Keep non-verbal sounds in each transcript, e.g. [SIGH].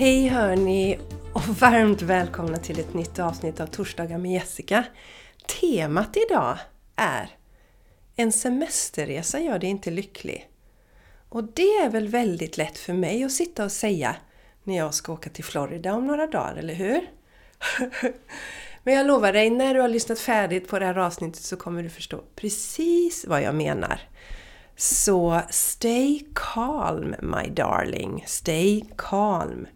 Hej hörni och varmt välkomna till ett nytt avsnitt av Torsdagar med Jessica. Temat idag är En semesterresa gör dig inte lycklig. Och det är väl väldigt lätt för mig att sitta och säga när jag ska åka till Florida om några dagar, eller hur? [LAUGHS] Men jag lovar dig, när du har lyssnat färdigt på det här avsnittet så kommer du förstå precis vad jag menar. Så stay calm my darling, stay calm.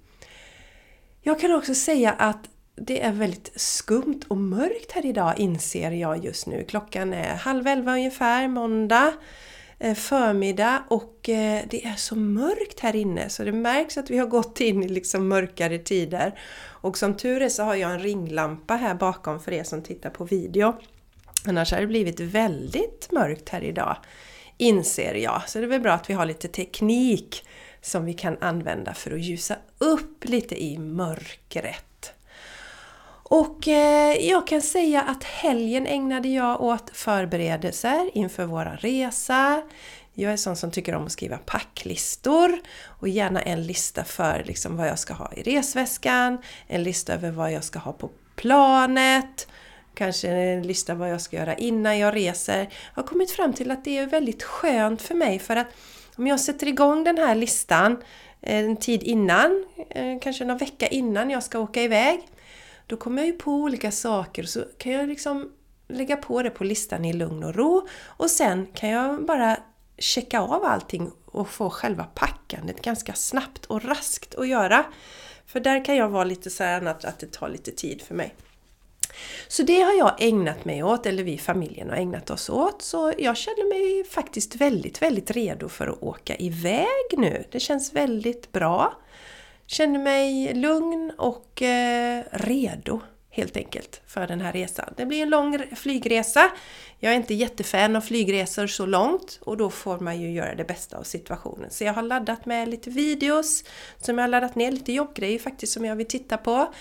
Jag kan också säga att det är väldigt skumt och mörkt här idag inser jag just nu. Klockan är halv elva ungefär, måndag eh, förmiddag och eh, det är så mörkt här inne så det märks att vi har gått in i liksom mörkare tider. Och som tur är så har jag en ringlampa här bakom för er som tittar på video. Annars har det blivit väldigt mörkt här idag, inser jag. Så det är väl bra att vi har lite teknik som vi kan använda för att ljusa upp lite i mörkret. Och eh, jag kan säga att helgen ägnade jag åt förberedelser inför våra resa. Jag är sån som tycker om att skriva packlistor och gärna en lista för liksom vad jag ska ha i resväskan, en lista över vad jag ska ha på planet, kanske en lista vad jag ska göra innan jag reser. Jag har kommit fram till att det är väldigt skönt för mig för att om jag sätter igång den här listan eh, en tid innan, eh, kanske någon vecka innan jag ska åka iväg, då kommer jag ju på olika saker och så kan jag liksom lägga på det på listan i lugn och ro och sen kan jag bara checka av allting och få själva packandet ganska snabbt och raskt att göra. För där kan jag vara lite så här att det tar lite tid för mig. Så det har jag ägnat mig åt, eller vi familjen har ägnat oss åt. Så jag känner mig faktiskt väldigt, väldigt redo för att åka iväg nu. Det känns väldigt bra. Känner mig lugn och eh, redo helt enkelt för den här resan. Det blir en lång flygresa. Jag är inte jättefan av flygresor så långt och då får man ju göra det bästa av situationen. Så jag har laddat med lite videos som jag har laddat ner, lite jobbgrejer faktiskt som jag vill titta på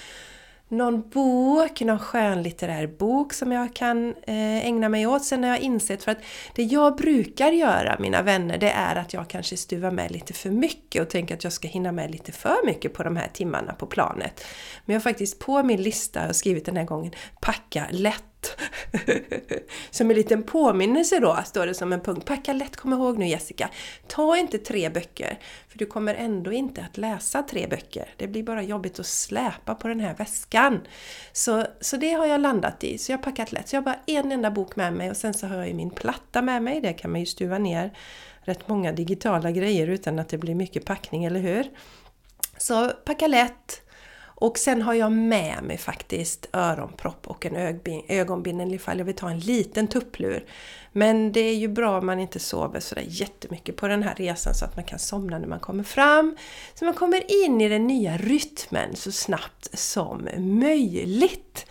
någon bok, någon skönlitterär bok som jag kan eh, ägna mig åt. Sen har jag insett för att det jag brukar göra, mina vänner, det är att jag kanske stuvar med lite för mycket och tänker att jag ska hinna med lite för mycket på de här timmarna på planet. Men jag har faktiskt på min lista skrivit den här gången Packa lätt [LAUGHS] som en liten påminnelse då, står det som en punkt. Packa lätt, kom ihåg nu Jessica. Ta inte tre böcker, för du kommer ändå inte att läsa tre böcker. Det blir bara jobbigt att släpa på den här väskan. Så, så det har jag landat i, så jag har packat lätt. Så jag har bara en enda bok med mig och sen så har jag ju min platta med mig. Där kan man ju stuva ner rätt många digitala grejer utan att det blir mycket packning, eller hur? Så packa lätt, och sen har jag med mig faktiskt öronpropp och en ögonbindel ifall jag vill ta en liten tupplur. Men det är ju bra om man inte sover sådär jättemycket på den här resan så att man kan somna när man kommer fram. Så man kommer in i den nya rytmen så snabbt som möjligt,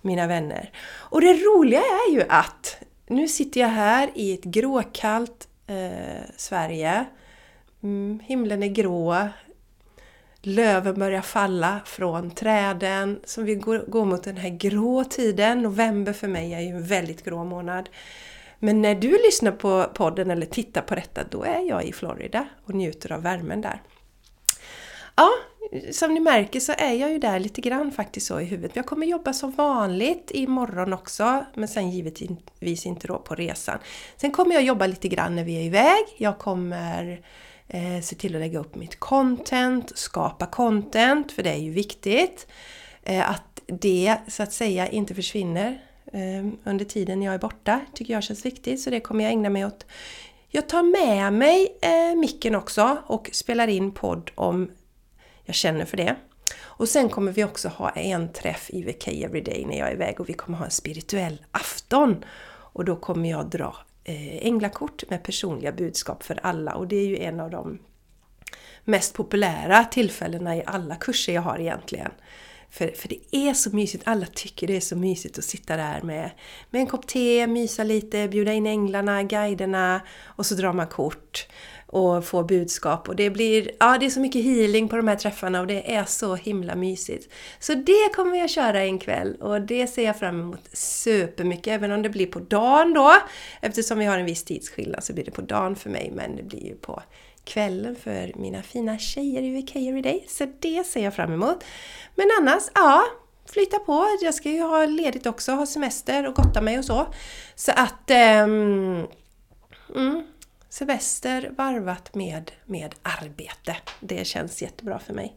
mina vänner. Och det roliga är ju att nu sitter jag här i ett gråkallt eh, Sverige. Mm, himlen är grå, Löven börjar falla från träden, så vi går, går mot den här grå tiden. November för mig är ju en väldigt grå månad. Men när du lyssnar på podden eller tittar på detta, då är jag i Florida och njuter av värmen där. Ja, som ni märker så är jag ju där lite grann faktiskt så i huvudet. Jag kommer jobba som vanligt imorgon också, men sen givetvis inte då på resan. Sen kommer jag jobba lite grann när vi är iväg. Jag kommer eh, se till att lägga upp mitt content, skapa content, för det är ju viktigt. Eh, att det så att säga inte försvinner eh, under tiden jag är borta, tycker jag känns viktigt, så det kommer jag ägna mig åt. Jag tar med mig eh, micken också och spelar in podd om jag känner för det. Och sen kommer vi också ha en träff i VK Everyday när jag är iväg och vi kommer ha en spirituell afton. Och då kommer jag dra Eh, änglakort med personliga budskap för alla. Och det är ju en av de mest populära tillfällena i alla kurser jag har egentligen. För, för det är så mysigt, alla tycker det är så mysigt att sitta där med, med en kopp te, mysa lite, bjuda in änglarna, guiderna och så drar man kort och få budskap. Och det blir, ja det är så mycket healing på de här träffarna och det är så himla mysigt. Så det kommer jag köra en kväll och det ser jag fram emot supermycket, även om det blir på dagen då. Eftersom vi har en viss tidsskillnad så blir det på dagen för mig, men det blir ju på kvällen för mina fina tjejer i VK Everyday. Så det ser jag fram emot. Men annars, ja, flytta på. Jag ska ju ha ledigt också, ha semester och gotta mig och så. Så att... Um, mm, semester varvat med, med arbete. Det känns jättebra för mig.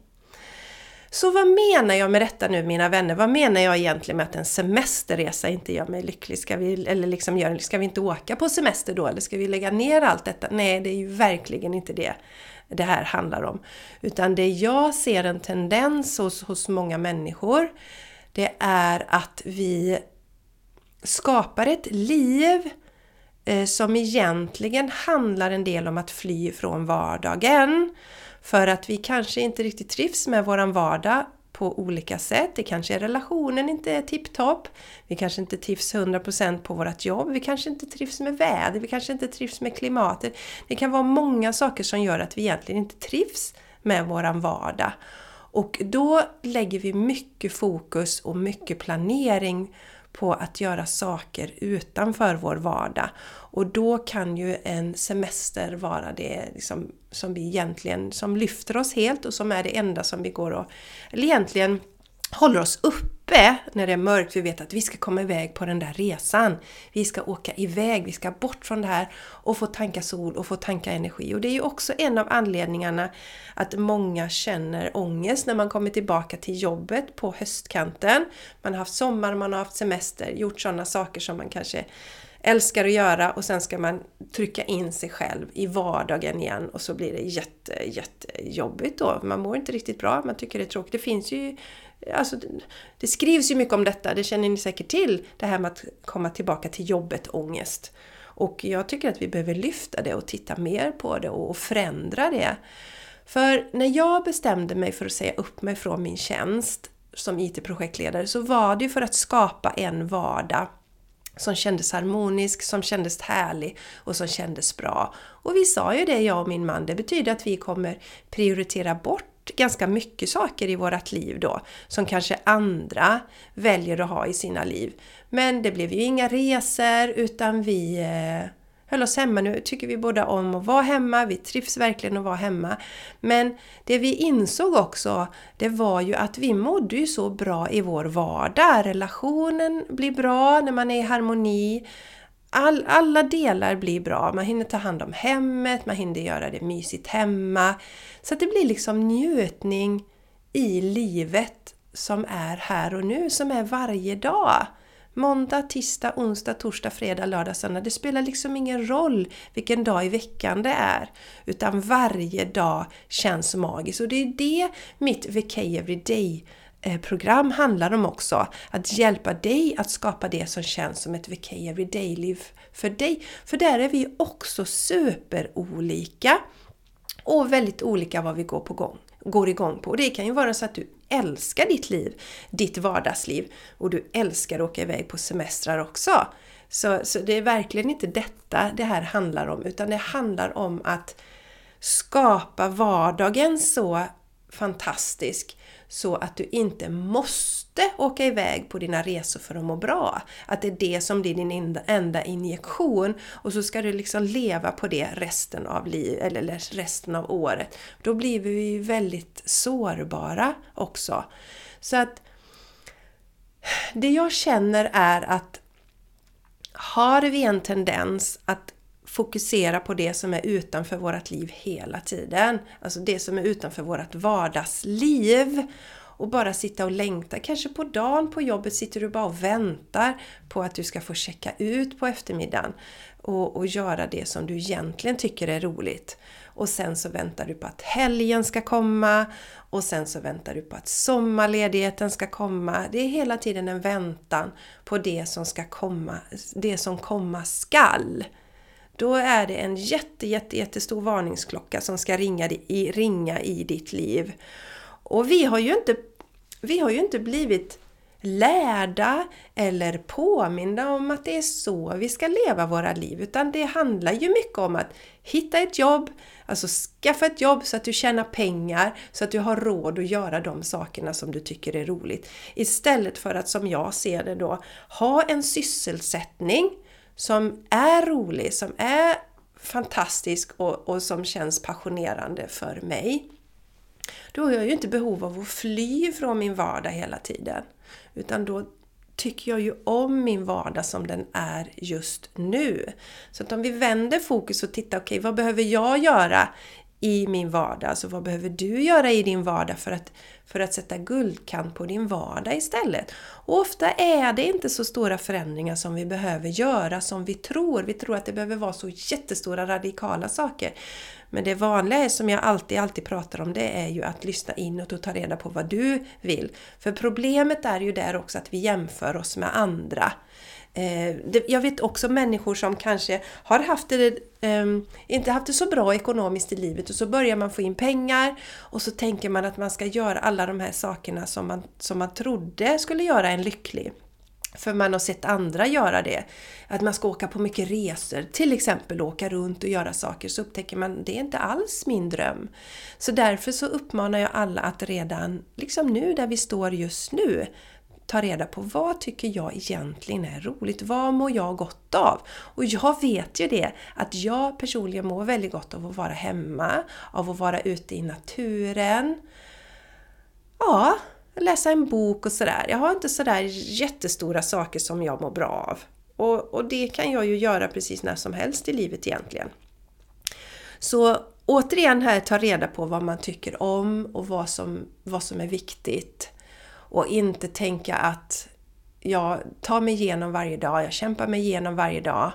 Så vad menar jag med detta nu mina vänner? Vad menar jag egentligen med att en semesterresa inte gör mig lycklig? Ska vi, eller liksom gör, ska vi inte åka på semester då? Eller ska vi lägga ner allt detta? Nej, det är ju verkligen inte det det här handlar om. Utan det jag ser en tendens hos, hos många människor det är att vi skapar ett liv Eh, som egentligen handlar en del om att fly från vardagen. För att vi kanske inte riktigt trivs med våran vardag på olika sätt. Det kanske är relationen inte är tipptopp. Vi kanske inte trivs 100% på vårt jobb. Vi kanske inte trivs med väder. Vi kanske inte trivs med klimatet. Det kan vara många saker som gör att vi egentligen inte trivs med våran vardag. Och då lägger vi mycket fokus och mycket planering på att göra saker utanför vår vardag. Och då kan ju en semester vara det liksom, som vi egentligen som lyfter oss helt och som är det enda som vi går och... Eller egentligen håller oss uppe när det är mörkt. Vi vet att vi ska komma iväg på den där resan. Vi ska åka iväg, vi ska bort från det här och få tanka sol och få tanka energi. Och det är ju också en av anledningarna att många känner ångest när man kommer tillbaka till jobbet på höstkanten. Man har haft sommar, man har haft semester, gjort sådana saker som man kanske älskar att göra och sen ska man trycka in sig själv i vardagen igen och så blir det jätte, jättejobbigt då. Man mår inte riktigt bra, man tycker det är tråkigt. Det finns ju Alltså, det skrivs ju mycket om detta, det känner ni säkert till, det här med att komma tillbaka till jobbet, ångest. Och jag tycker att vi behöver lyfta det och titta mer på det och förändra det. För när jag bestämde mig för att säga upp mig från min tjänst som IT-projektledare så var det ju för att skapa en vardag som kändes harmonisk, som kändes härlig och som kändes bra. Och vi sa ju det, jag och min man, det betyder att vi kommer prioritera bort ganska mycket saker i vårt liv då som kanske andra väljer att ha i sina liv. Men det blev ju inga resor utan vi eh, höll oss hemma. Nu tycker vi båda om att vara hemma, vi trivs verkligen att vara hemma. Men det vi insåg också, det var ju att vi mådde ju så bra i vår vardag. Relationen blir bra när man är i harmoni. All, alla delar blir bra. Man hinner ta hand om hemmet, man hinner göra det mysigt hemma. Så att det blir liksom njutning i livet som är här och nu, som är varje dag. Måndag, tisdag, onsdag, torsdag, fredag, lördag, söndag. Det spelar liksom ingen roll vilken dag i veckan det är. Utan varje dag känns magisk. Och det är det mitt VK Everyday Eh, program handlar om också. Att hjälpa dig att skapa det som känns som ett VK Everyday-liv för dig. För där är vi också superolika och väldigt olika vad vi går, på gång, går igång på. Det kan ju vara så att du älskar ditt liv, ditt vardagsliv och du älskar att åka iväg på semestrar också. Så, så det är verkligen inte detta det här handlar om utan det handlar om att skapa vardagen så fantastisk så att du inte måste åka iväg på dina resor för att må bra. Att det är det som blir din enda injektion och så ska du liksom leva på det resten av livet eller resten av året. Då blir vi ju väldigt sårbara också. Så att det jag känner är att har vi en tendens att fokusera på det som är utanför vårt liv hela tiden. Alltså det som är utanför vårt vardagsliv. Och bara sitta och längta. Kanske på dagen på jobbet sitter du bara och väntar på att du ska få checka ut på eftermiddagen. Och, och göra det som du egentligen tycker är roligt. Och sen så väntar du på att helgen ska komma. Och sen så väntar du på att sommarledigheten ska komma. Det är hela tiden en väntan på det som ska komma, det som komma skall. Då är det en jätte, jätte, jättestor varningsklocka som ska ringa i, ringa i ditt liv. Och vi har ju inte, vi har ju inte blivit lärda eller påminda om att det är så vi ska leva våra liv. Utan det handlar ju mycket om att hitta ett jobb, alltså skaffa ett jobb så att du tjänar pengar, så att du har råd att göra de sakerna som du tycker är roligt. Istället för att, som jag ser det då, ha en sysselsättning som är rolig, som är fantastisk och, och som känns passionerande för mig. Då har jag ju inte behov av att fly från min vardag hela tiden. Utan då tycker jag ju om min vardag som den är just nu. Så att om vi vänder fokus och tittar, okej okay, vad behöver jag göra i min vardag? Alltså vad behöver du göra i din vardag för att, för att sätta guldkant på din vardag istället? Och ofta är det inte så stora förändringar som vi behöver göra som vi tror. Vi tror att det behöver vara så jättestora radikala saker. Men det vanliga som jag alltid, alltid pratar om, det är ju att lyssna inåt och ta reda på vad du vill. För problemet är ju där också att vi jämför oss med andra. Eh, jag vet också människor som kanske har haft det, ehm, inte haft det så bra ekonomiskt i livet och så börjar man få in pengar och så tänker man att man ska göra alla de här sakerna som man, som man trodde skulle göra en lycklig. För man har sett andra göra det. Att man ska åka på mycket resor, till exempel åka runt och göra saker, så upptäcker man det är inte alls min dröm. Så därför så uppmanar jag alla att redan, liksom nu där vi står just nu, ta reda på vad tycker jag egentligen är roligt? Vad mår jag gott av? Och jag vet ju det, att jag personligen mår väldigt gott av att vara hemma, av att vara ute i naturen. Ja, läsa en bok och sådär. Jag har inte sådär jättestora saker som jag mår bra av. Och, och det kan jag ju göra precis när som helst i livet egentligen. Så återigen här, ta reda på vad man tycker om och vad som, vad som är viktigt. Och inte tänka att jag tar mig igenom varje dag, jag kämpar mig igenom varje dag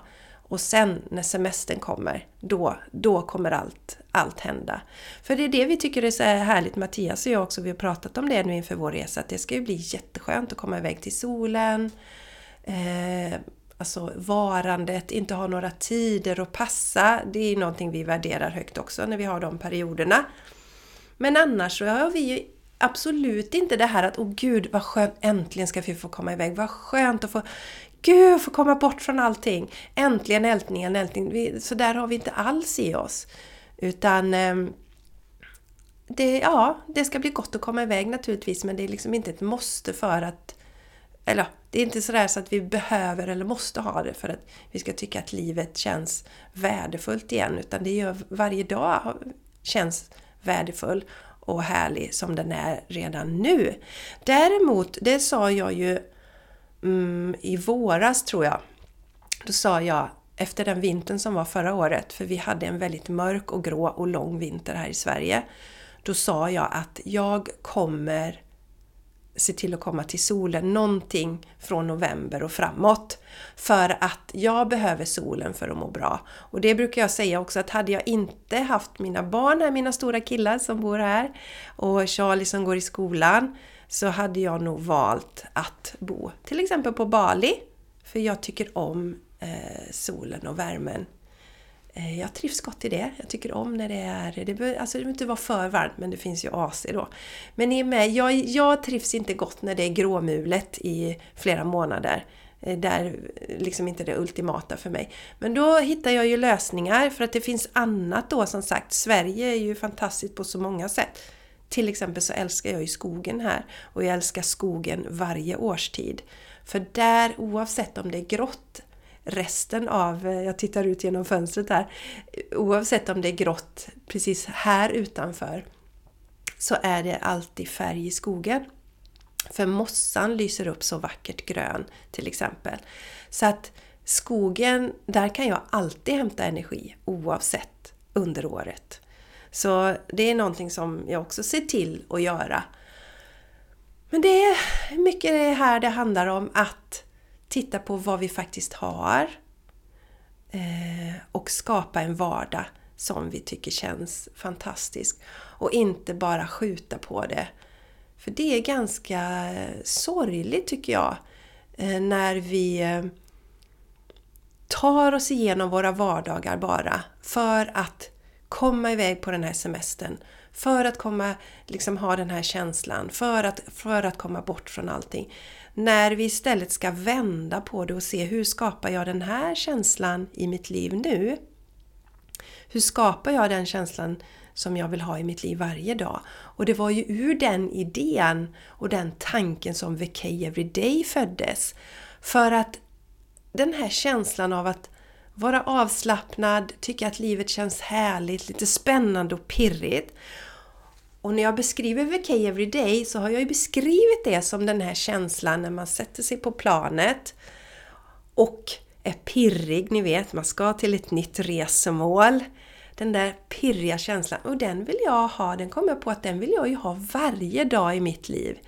och sen när semestern kommer, då, då kommer allt, allt hända. För det är det vi tycker är så härligt, Mattias och jag också, vi har pratat om det nu inför vår resa, att det ska ju bli jätteskönt att komma iväg till solen, eh, alltså varandet, inte ha några tider att passa, det är ju någonting vi värderar högt också när vi har de perioderna. Men annars så har vi ju absolut inte det här att åh gud vad skönt, äntligen ska vi få komma iväg, vad skönt att få Gud, få komma bort från allting! Äntligen ältningen, ältningen. Så där har vi inte alls i oss. Utan ehm, det, ja, det ska bli gott att komma iväg naturligtvis men det är liksom inte ett måste för att... Eller det är inte sådär så att vi behöver eller måste ha det för att vi ska tycka att livet känns värdefullt igen. Utan det gör varje dag känns värdefull och härlig som den är redan nu. Däremot, det sa jag ju mm, i våras tror jag. Då sa jag efter den vintern som var förra året, för vi hade en väldigt mörk och grå och lång vinter här i Sverige. Då sa jag att jag kommer se till att komma till solen någonting från november och framåt. För att jag behöver solen för att må bra. Och det brukar jag säga också att hade jag inte haft mina barn här, mina stora killar som bor här och Charlie som går i skolan så hade jag nog valt att bo till exempel på Bali. För jag tycker om eh, solen och värmen. Eh, jag trivs gott i det. Jag tycker om när det är... Det behöver, alltså det behöver inte vara för varmt, men det finns ju AC då. Men ni är med, jag, jag trivs inte gott när det är gråmulet i flera månader. Eh, där liksom inte det ultimata för mig. Men då hittar jag ju lösningar för att det finns annat då som sagt. Sverige är ju fantastiskt på så många sätt. Till exempel så älskar jag ju skogen här och jag älskar skogen varje årstid. För där, oavsett om det är grått resten av, eh, jag tittar ut genom fönstret här, oavsett om det är grått precis här utanför så är det alltid färg i skogen. För mossan lyser upp så vackert grön till exempel. Så att skogen, där kan jag alltid hämta energi oavsett under året. Så det är någonting som jag också ser till att göra. Men det är mycket det här det handlar om att titta på vad vi faktiskt har eh, och skapa en vardag som vi tycker känns fantastisk. Och inte bara skjuta på det. För det är ganska sorgligt tycker jag eh, när vi eh, tar oss igenom våra vardagar bara för att komma iväg på den här semestern. För att komma, liksom ha den här känslan, för att, för att komma bort från allting. När vi istället ska vända på det och se hur skapar jag den här känslan i mitt liv nu? Hur skapar jag den känslan som jag vill ha i mitt liv varje dag? Och det var ju ur den idén och den tanken som VK Everyday föddes. För att den här känslan av att vara avslappnad, tycka att livet känns härligt, lite spännande och pirrigt. Och när jag beskriver VK Everyday så har jag ju beskrivit det som den här känslan när man sätter sig på planet och är pirrig, ni vet, man ska till ett nytt resmål. Den där pirriga känslan, och den vill jag ha, den kommer jag på att den vill jag ju ha varje dag i mitt liv.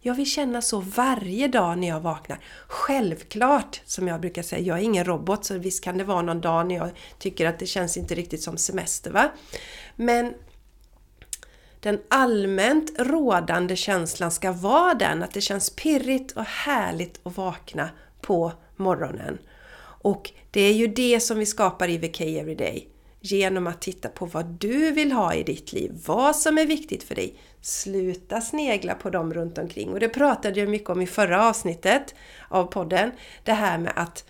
Jag vill känna så varje dag när jag vaknar. Självklart, som jag brukar säga, jag är ingen robot så visst kan det vara någon dag när jag tycker att det känns inte riktigt som semester va. Men den allmänt rådande känslan ska vara den att det känns pirrigt och härligt att vakna på morgonen. Och det är ju det som vi skapar i VK Everyday genom att titta på vad du vill ha i ditt liv, vad som är viktigt för dig. Sluta snegla på dem runt omkring. Och det pratade jag mycket om i förra avsnittet av podden. Det här med att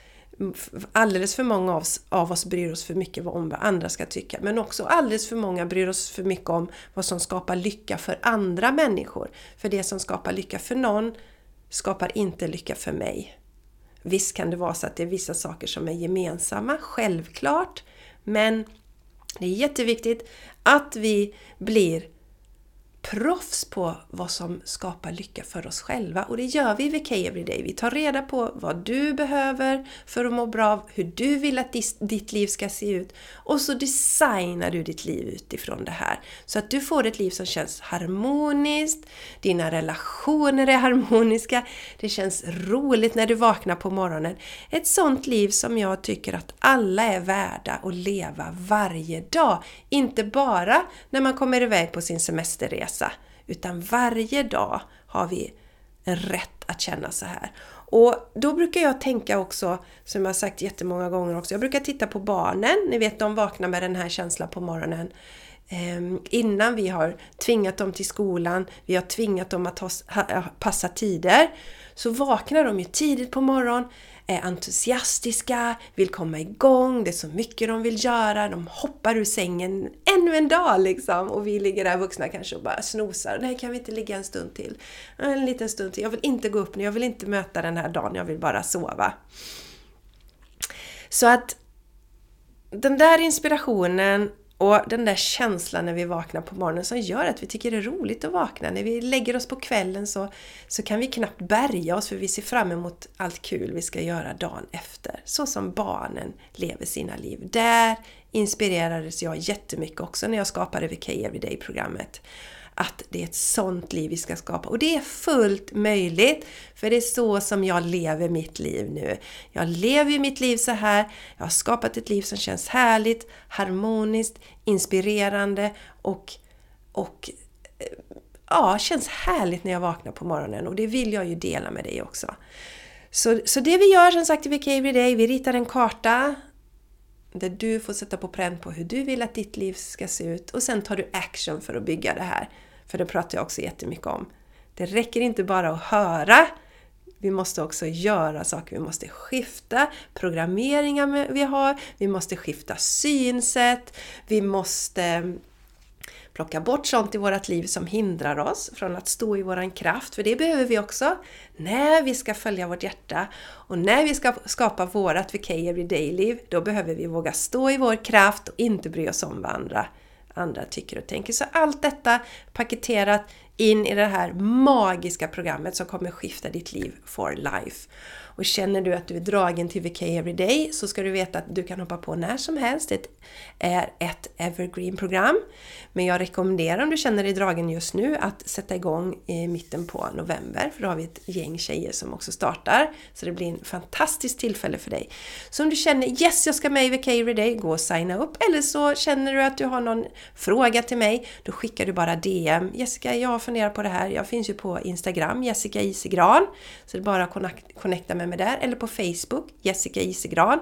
alldeles för många av oss, av oss bryr oss för mycket om vad andra ska tycka. Men också alldeles för många bryr oss för mycket om vad som skapar lycka för andra människor. För det som skapar lycka för någon skapar inte lycka för mig. Visst kan det vara så att det är vissa saker som är gemensamma, självklart. Men det är jätteviktigt att vi blir proffs på vad som skapar lycka för oss själva och det gör vi i VK Everyday. Vi tar reda på vad du behöver för att må bra, hur du vill att ditt liv ska se ut och så designar du ditt liv utifrån det här. Så att du får ett liv som känns harmoniskt, dina relationer är harmoniska, det känns roligt när du vaknar på morgonen. Ett sånt liv som jag tycker att alla är värda att leva varje dag. Inte bara när man kommer iväg på sin semesterresa resa. Utan varje dag har vi en rätt att känna så här. Och då brukar jag tänka också, som jag har sagt jättemånga gånger också, jag brukar titta på barnen. Ni vet, de vaknar med den här känslan på morgonen. Eh, innan vi har tvingat dem till skolan, vi har tvingat dem att passa tider, så vaknar de ju tidigt på morgonen är entusiastiska, vill komma igång, det är så mycket de vill göra, de hoppar ur sängen ännu en dag liksom. Och vi ligger där vuxna kanske och bara snosar. Nej, kan vi inte ligga en stund till? En liten stund till. Jag vill inte gå upp nu, jag vill inte möta den här dagen, jag vill bara sova. Så att den där inspirationen och den där känslan när vi vaknar på morgonen som gör att vi tycker det är roligt att vakna. När vi lägger oss på kvällen så, så kan vi knappt bärga oss för vi ser fram emot allt kul vi ska göra dagen efter. Så som barnen lever sina liv. Där inspirerades jag jättemycket också när jag skapade VK Everyday-programmet att det är ett sånt liv vi ska skapa. Och det är fullt möjligt, för det är så som jag lever mitt liv nu. Jag lever ju mitt liv så här, jag har skapat ett liv som känns härligt, harmoniskt, inspirerande och, och eh, ja, känns härligt när jag vaknar på morgonen och det vill jag ju dela med dig också. Så, så det vi gör som sagt i VK Everyday, vi ritar en karta där du får sätta på pränt på hur du vill att ditt liv ska se ut och sen tar du action för att bygga det här. För det pratar jag också jättemycket om. Det räcker inte bara att höra, vi måste också göra saker. Vi måste skifta programmeringar vi har, vi måste skifta synsätt, vi måste mm, plocka bort sånt i vårt liv som hindrar oss från att stå i våran kraft, för det behöver vi också. När vi ska följa vårt hjärta och när vi ska skapa vårat VK Everyday-liv, då behöver vi våga stå i vår kraft och inte bry oss om vad andra andra tycker och tänker. Så allt detta paketerat in i det här magiska programmet som kommer skifta ditt liv for life. Och känner du att du är dragen till VK Everyday så ska du veta att du kan hoppa på när som helst. Det är ett evergreen-program. Men jag rekommenderar om du känner dig dragen just nu att sätta igång i mitten på november. För då har vi ett gäng tjejer som också startar. Så det blir en fantastiskt tillfälle för dig. Så om du känner yes, jag ska med i VK Everyday, gå och signa upp. Eller så känner du att du har någon fråga till mig, då skickar du bara DM. Jessica, jag funderar på det här. Jag finns ju på Instagram, Jessica Isigran. Så det är bara att connecta med mig där. Eller på Facebook, Jessica Isegran.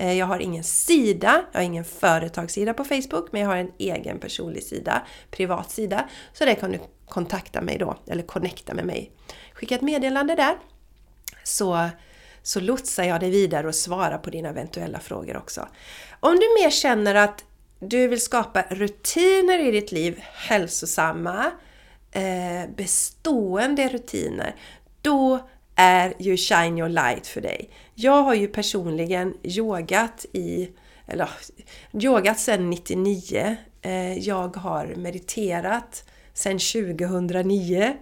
Eh, jag har ingen sida, jag har ingen företagssida på Facebook, men jag har en egen personlig sida, privat sida. Så där kan du kontakta mig då, eller connecta med mig. Skicka ett meddelande där. Så, så lotsar jag dig vidare och svarar på dina eventuella frågor också. Om du mer känner att du vill skapa rutiner i ditt liv, hälsosamma, eh, bestående rutiner, då är ju Shine Your Light för dig. Jag har ju personligen yogat i, eller yogat sedan 99. Eh, jag har mediterat sedan 2009.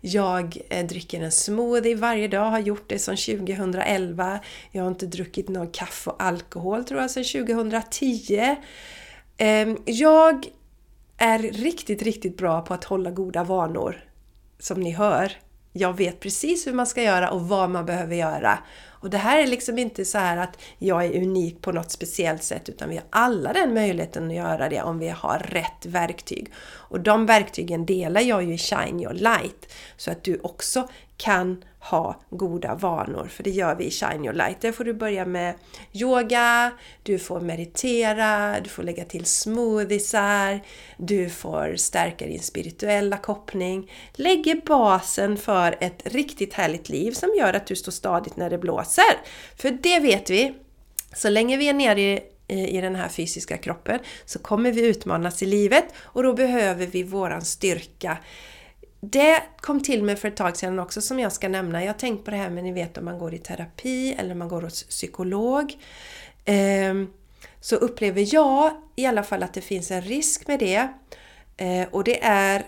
Jag eh, dricker en smoothie varje dag, har gjort det sedan 2011. Jag har inte druckit någon kaffe och alkohol tror jag sedan 2010. Ehm, jag är riktigt, riktigt bra på att hålla goda vanor. Som ni hör. Jag vet precis hur man ska göra och vad man behöver göra. Och det här är liksom inte så här att jag är unik på något speciellt sätt utan vi har alla den möjligheten att göra det om vi har rätt verktyg. Och de verktygen delar jag ju i Shine Your Light så att du också kan ha goda vanor. För det gör vi i Shine Your Light. Där får du börja med yoga, du får meditera, du får lägga till smoothiesar, du får stärka din spirituella koppling. Lägger basen för ett riktigt härligt liv som gör att du står stadigt när det blåser. För det vet vi, så länge vi är nere i i den här fysiska kroppen så kommer vi utmanas i livet och då behöver vi våran styrka det kom till mig för ett tag sedan också som jag ska nämna. Jag har tänkt på det här med ni vet om man går i terapi eller man går hos psykolog. Ehm, så upplever jag i alla fall att det finns en risk med det. Eh, och det är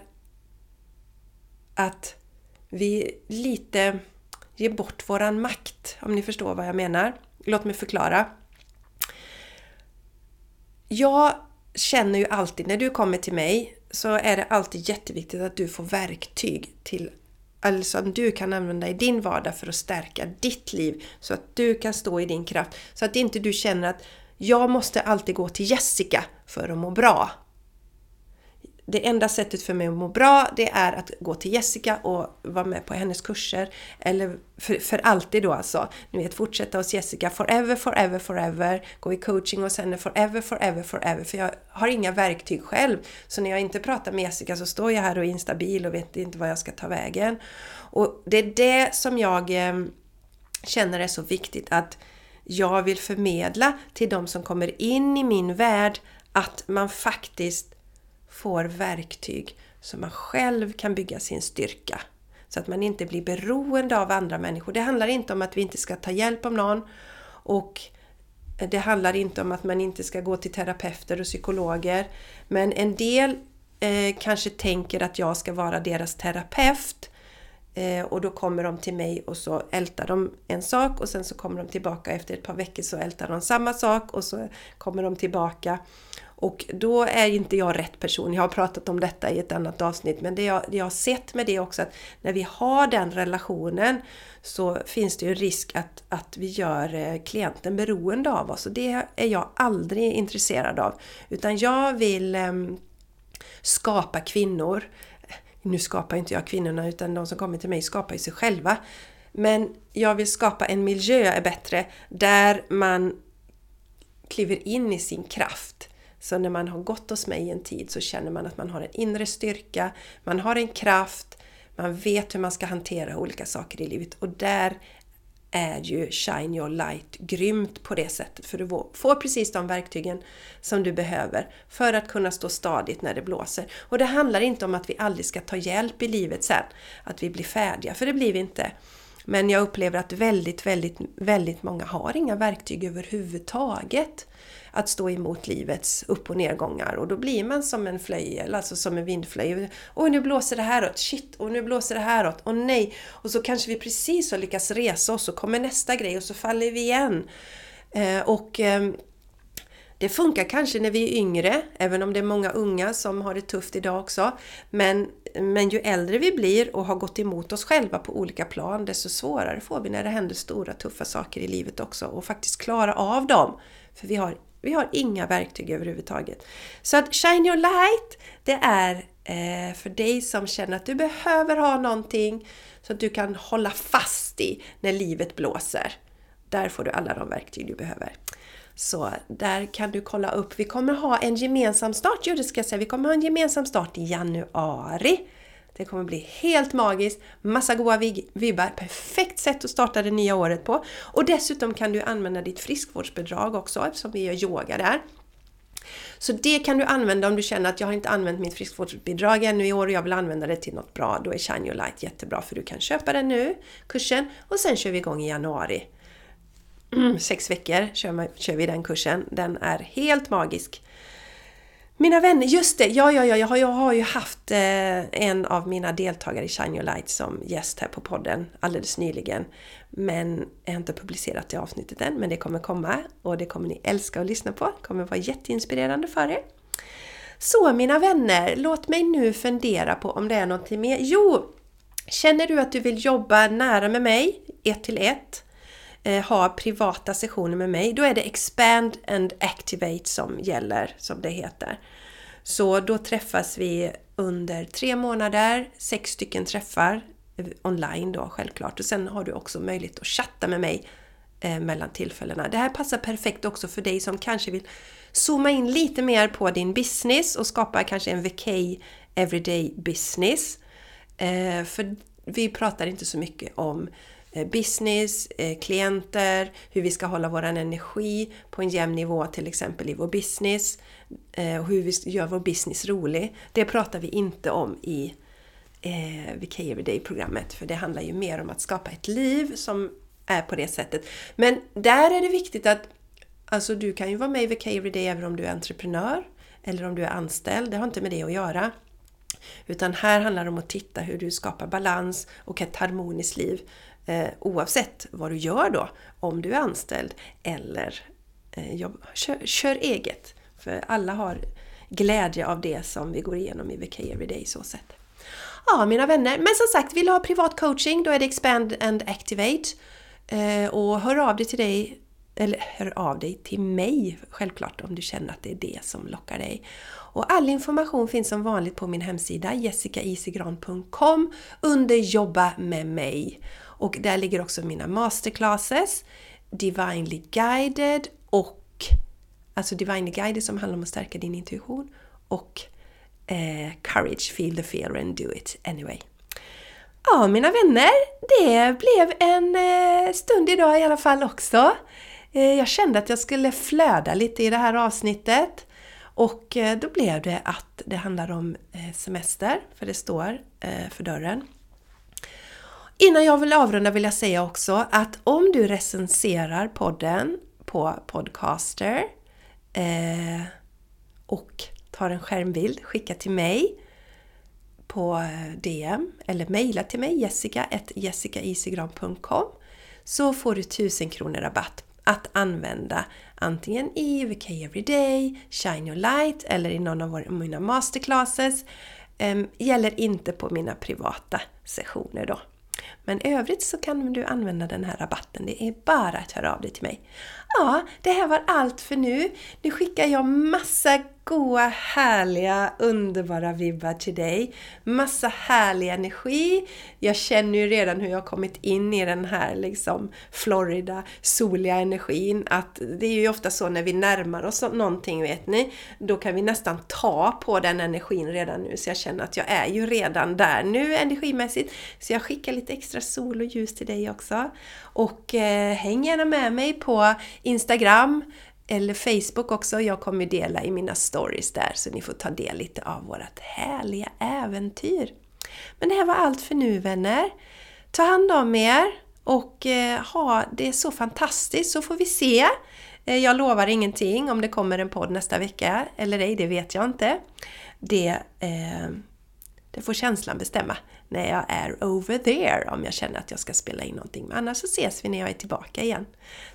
att vi lite ger bort våran makt, om ni förstår vad jag menar. Låt mig förklara. Jag känner ju alltid när du kommer till mig så är det alltid jätteviktigt att du får verktyg till Alltså som du kan använda i din vardag för att stärka ditt liv så att du kan stå i din kraft. Så att inte du känner att jag måste alltid gå till Jessica för att må bra det enda sättet för mig att må bra det är att gå till Jessica och vara med på hennes kurser. Eller för, för alltid då alltså. Ni vet fortsätta hos Jessica forever, forever, forever. Gå i coaching hos henne forever, forever, forever. För jag har inga verktyg själv. Så när jag inte pratar med Jessica så står jag här och är instabil och vet inte vad jag ska ta vägen. Och det är det som jag eh, känner är så viktigt att jag vill förmedla till de som kommer in i min värld att man faktiskt får verktyg så man själv kan bygga sin styrka. Så att man inte blir beroende av andra människor. Det handlar inte om att vi inte ska ta hjälp av någon och det handlar inte om att man inte ska gå till terapeuter och psykologer. Men en del eh, kanske tänker att jag ska vara deras terapeut eh, och då kommer de till mig och så ältar de en sak och sen så kommer de tillbaka efter ett par veckor så ältar de samma sak och så kommer de tillbaka och då är inte jag rätt person. Jag har pratat om detta i ett annat avsnitt. Men det jag, det jag har sett med det också att när vi har den relationen så finns det ju risk att, att vi gör eh, klienten beroende av oss. Och det är jag aldrig intresserad av. Utan jag vill eh, skapa kvinnor. Nu skapar inte jag kvinnorna utan de som kommer till mig skapar ju sig själva. Men jag vill skapa en miljö är bättre där man kliver in i sin kraft. Så när man har gått hos mig en tid så känner man att man har en inre styrka, man har en kraft, man vet hur man ska hantera olika saker i livet och där är ju Shine Your Light grymt på det sättet. För du får precis de verktygen som du behöver för att kunna stå stadigt när det blåser. Och det handlar inte om att vi aldrig ska ta hjälp i livet sen, att vi blir färdiga, för det blir vi inte. Men jag upplever att väldigt, väldigt, väldigt många har inga verktyg överhuvudtaget att stå emot livets upp och nedgångar och då blir man som en flöjel, alltså som en vindflöjel. Och nu blåser det häråt! shit, och nu blåser det häråt! och nej! Och så kanske vi precis har lyckats resa oss och kommer nästa grej och så faller vi igen. Eh, och eh, det funkar kanske när vi är yngre, även om det är många unga som har det tufft idag också. Men, men ju äldre vi blir och har gått emot oss själva på olika plan, desto svårare får vi när det händer stora tuffa saker i livet också och faktiskt klara av dem. För vi har vi har inga verktyg överhuvudtaget. Så att Shine Your Light, det är eh, för dig som känner att du behöver ha någonting så att du kan hålla fast i när livet blåser. Där får du alla de verktyg du behöver. Så där kan du kolla upp. Vi kommer ha en gemensam start, jo det ska jag säga, vi kommer ha en gemensam start i januari. Det kommer bli helt magiskt, massa goa vibbar, perfekt sätt att starta det nya året på. Och dessutom kan du använda ditt friskvårdsbidrag också eftersom vi gör yoga där. Så det kan du använda om du känner att jag har inte använt mitt friskvårdsbidrag ännu i år och jag vill använda det till något bra. Då är Shine Your Light jättebra för du kan köpa den nu, kursen, och sen kör vi igång i januari. Mm, sex veckor kör, kör vi den kursen. Den är helt magisk. Mina vänner, just det! Ja, ja, ja, jag har, jag har ju haft eh, en av mina deltagare i Shine Your Light som gäst här på podden alldeles nyligen. Men jag har inte publicerat det avsnittet än, men det kommer komma och det kommer ni älska att lyssna på. Det kommer vara jätteinspirerande för er. Så mina vänner, låt mig nu fundera på om det är någonting mer. Jo! Känner du att du vill jobba nära med mig, ett till ett, eh, ha privata sessioner med mig, då är det Expand and Activate som gäller, som det heter. Så då träffas vi under tre månader, sex stycken träffar eh, online då självklart. Och sen har du också möjlighet att chatta med mig eh, mellan tillfällena. Det här passar perfekt också för dig som kanske vill zooma in lite mer på din business och skapa kanske en VK Everyday Business. Eh, för vi pratar inte så mycket om eh, Eh, business, eh, klienter, hur vi ska hålla vår energi på en jämn nivå till exempel i vår business eh, och hur vi gör vår business rolig. Det pratar vi inte om i eh, VK Everyday-programmet. För det handlar ju mer om att skapa ett liv som är på det sättet. Men där är det viktigt att alltså du kan ju vara med i VK Everyday även om du är entreprenör eller om du är anställd. Det har inte med det att göra. Utan här handlar det om att titta hur du skapar balans och ett harmoniskt liv eh, oavsett vad du gör då. Om du är anställd eller eh, jobb, kör, kör, eget. För alla har glädje av det som vi går igenom i VK Everyday så sätt. Ja, mina vänner. Men som sagt, vill du ha privat coaching då är det Expand and Activate. Eh, och hör av dig till dig eller hör av dig till mig självklart om du känner att det är det som lockar dig. Och all information finns som vanligt på min hemsida jessicaisigran.com under Jobba med mig. Och där ligger också mina masterclasses, Divinely Guided och alltså Divinely Guided som handlar om att stärka din intuition och eh, Courage, Feel the Fear and Do It Anyway. Ja, mina vänner, det blev en eh, stund idag i alla fall också. Eh, jag kände att jag skulle flöda lite i det här avsnittet. Och eh, då blev det att det handlar om eh, semester, för det står eh, för dörren. Innan jag vill avrunda vill jag säga också att om du recenserar podden på Podcaster eh, och tar en skärmbild, skicka till mig på eh, DM eller mejla till mig jessica.jessicaisigran.com så får du 1000 kronor rabatt att använda antingen i VK Everyday, Shine Your Light eller i någon av mina masterclasses. Um, gäller inte på mina privata sessioner då. Men i övrigt så kan du använda den här rabatten. Det är bara att höra av dig till mig. Ja, det här var allt för nu. Nu skickar jag massa goa, härliga, underbara vibbar till dig. Massa härlig energi. Jag känner ju redan hur jag har kommit in i den här liksom Florida, soliga energin. Att det är ju ofta så när vi närmar oss någonting, vet ni, då kan vi nästan ta på den energin redan nu. Så jag känner att jag är ju redan där nu energimässigt. Så jag skickar lite extra sol och ljus till dig också. Och eh, häng gärna med mig på Instagram eller Facebook också. Jag kommer dela i mina stories där så ni får ta del lite av vårt härliga äventyr. Men det här var allt för nu vänner. Ta hand om er och eh, ha det så fantastiskt så får vi se. Eh, jag lovar ingenting om det kommer en podd nästa vecka eller ej, det vet jag inte. Det, eh, det får känslan bestämma när jag är over there om jag känner att jag ska spela in någonting. Men annars så ses vi när jag är tillbaka igen.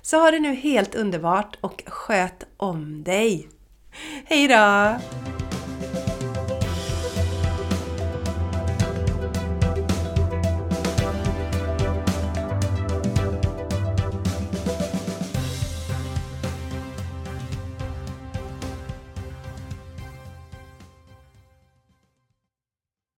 Så ha det nu helt underbart och sköt om dig! Hejdå!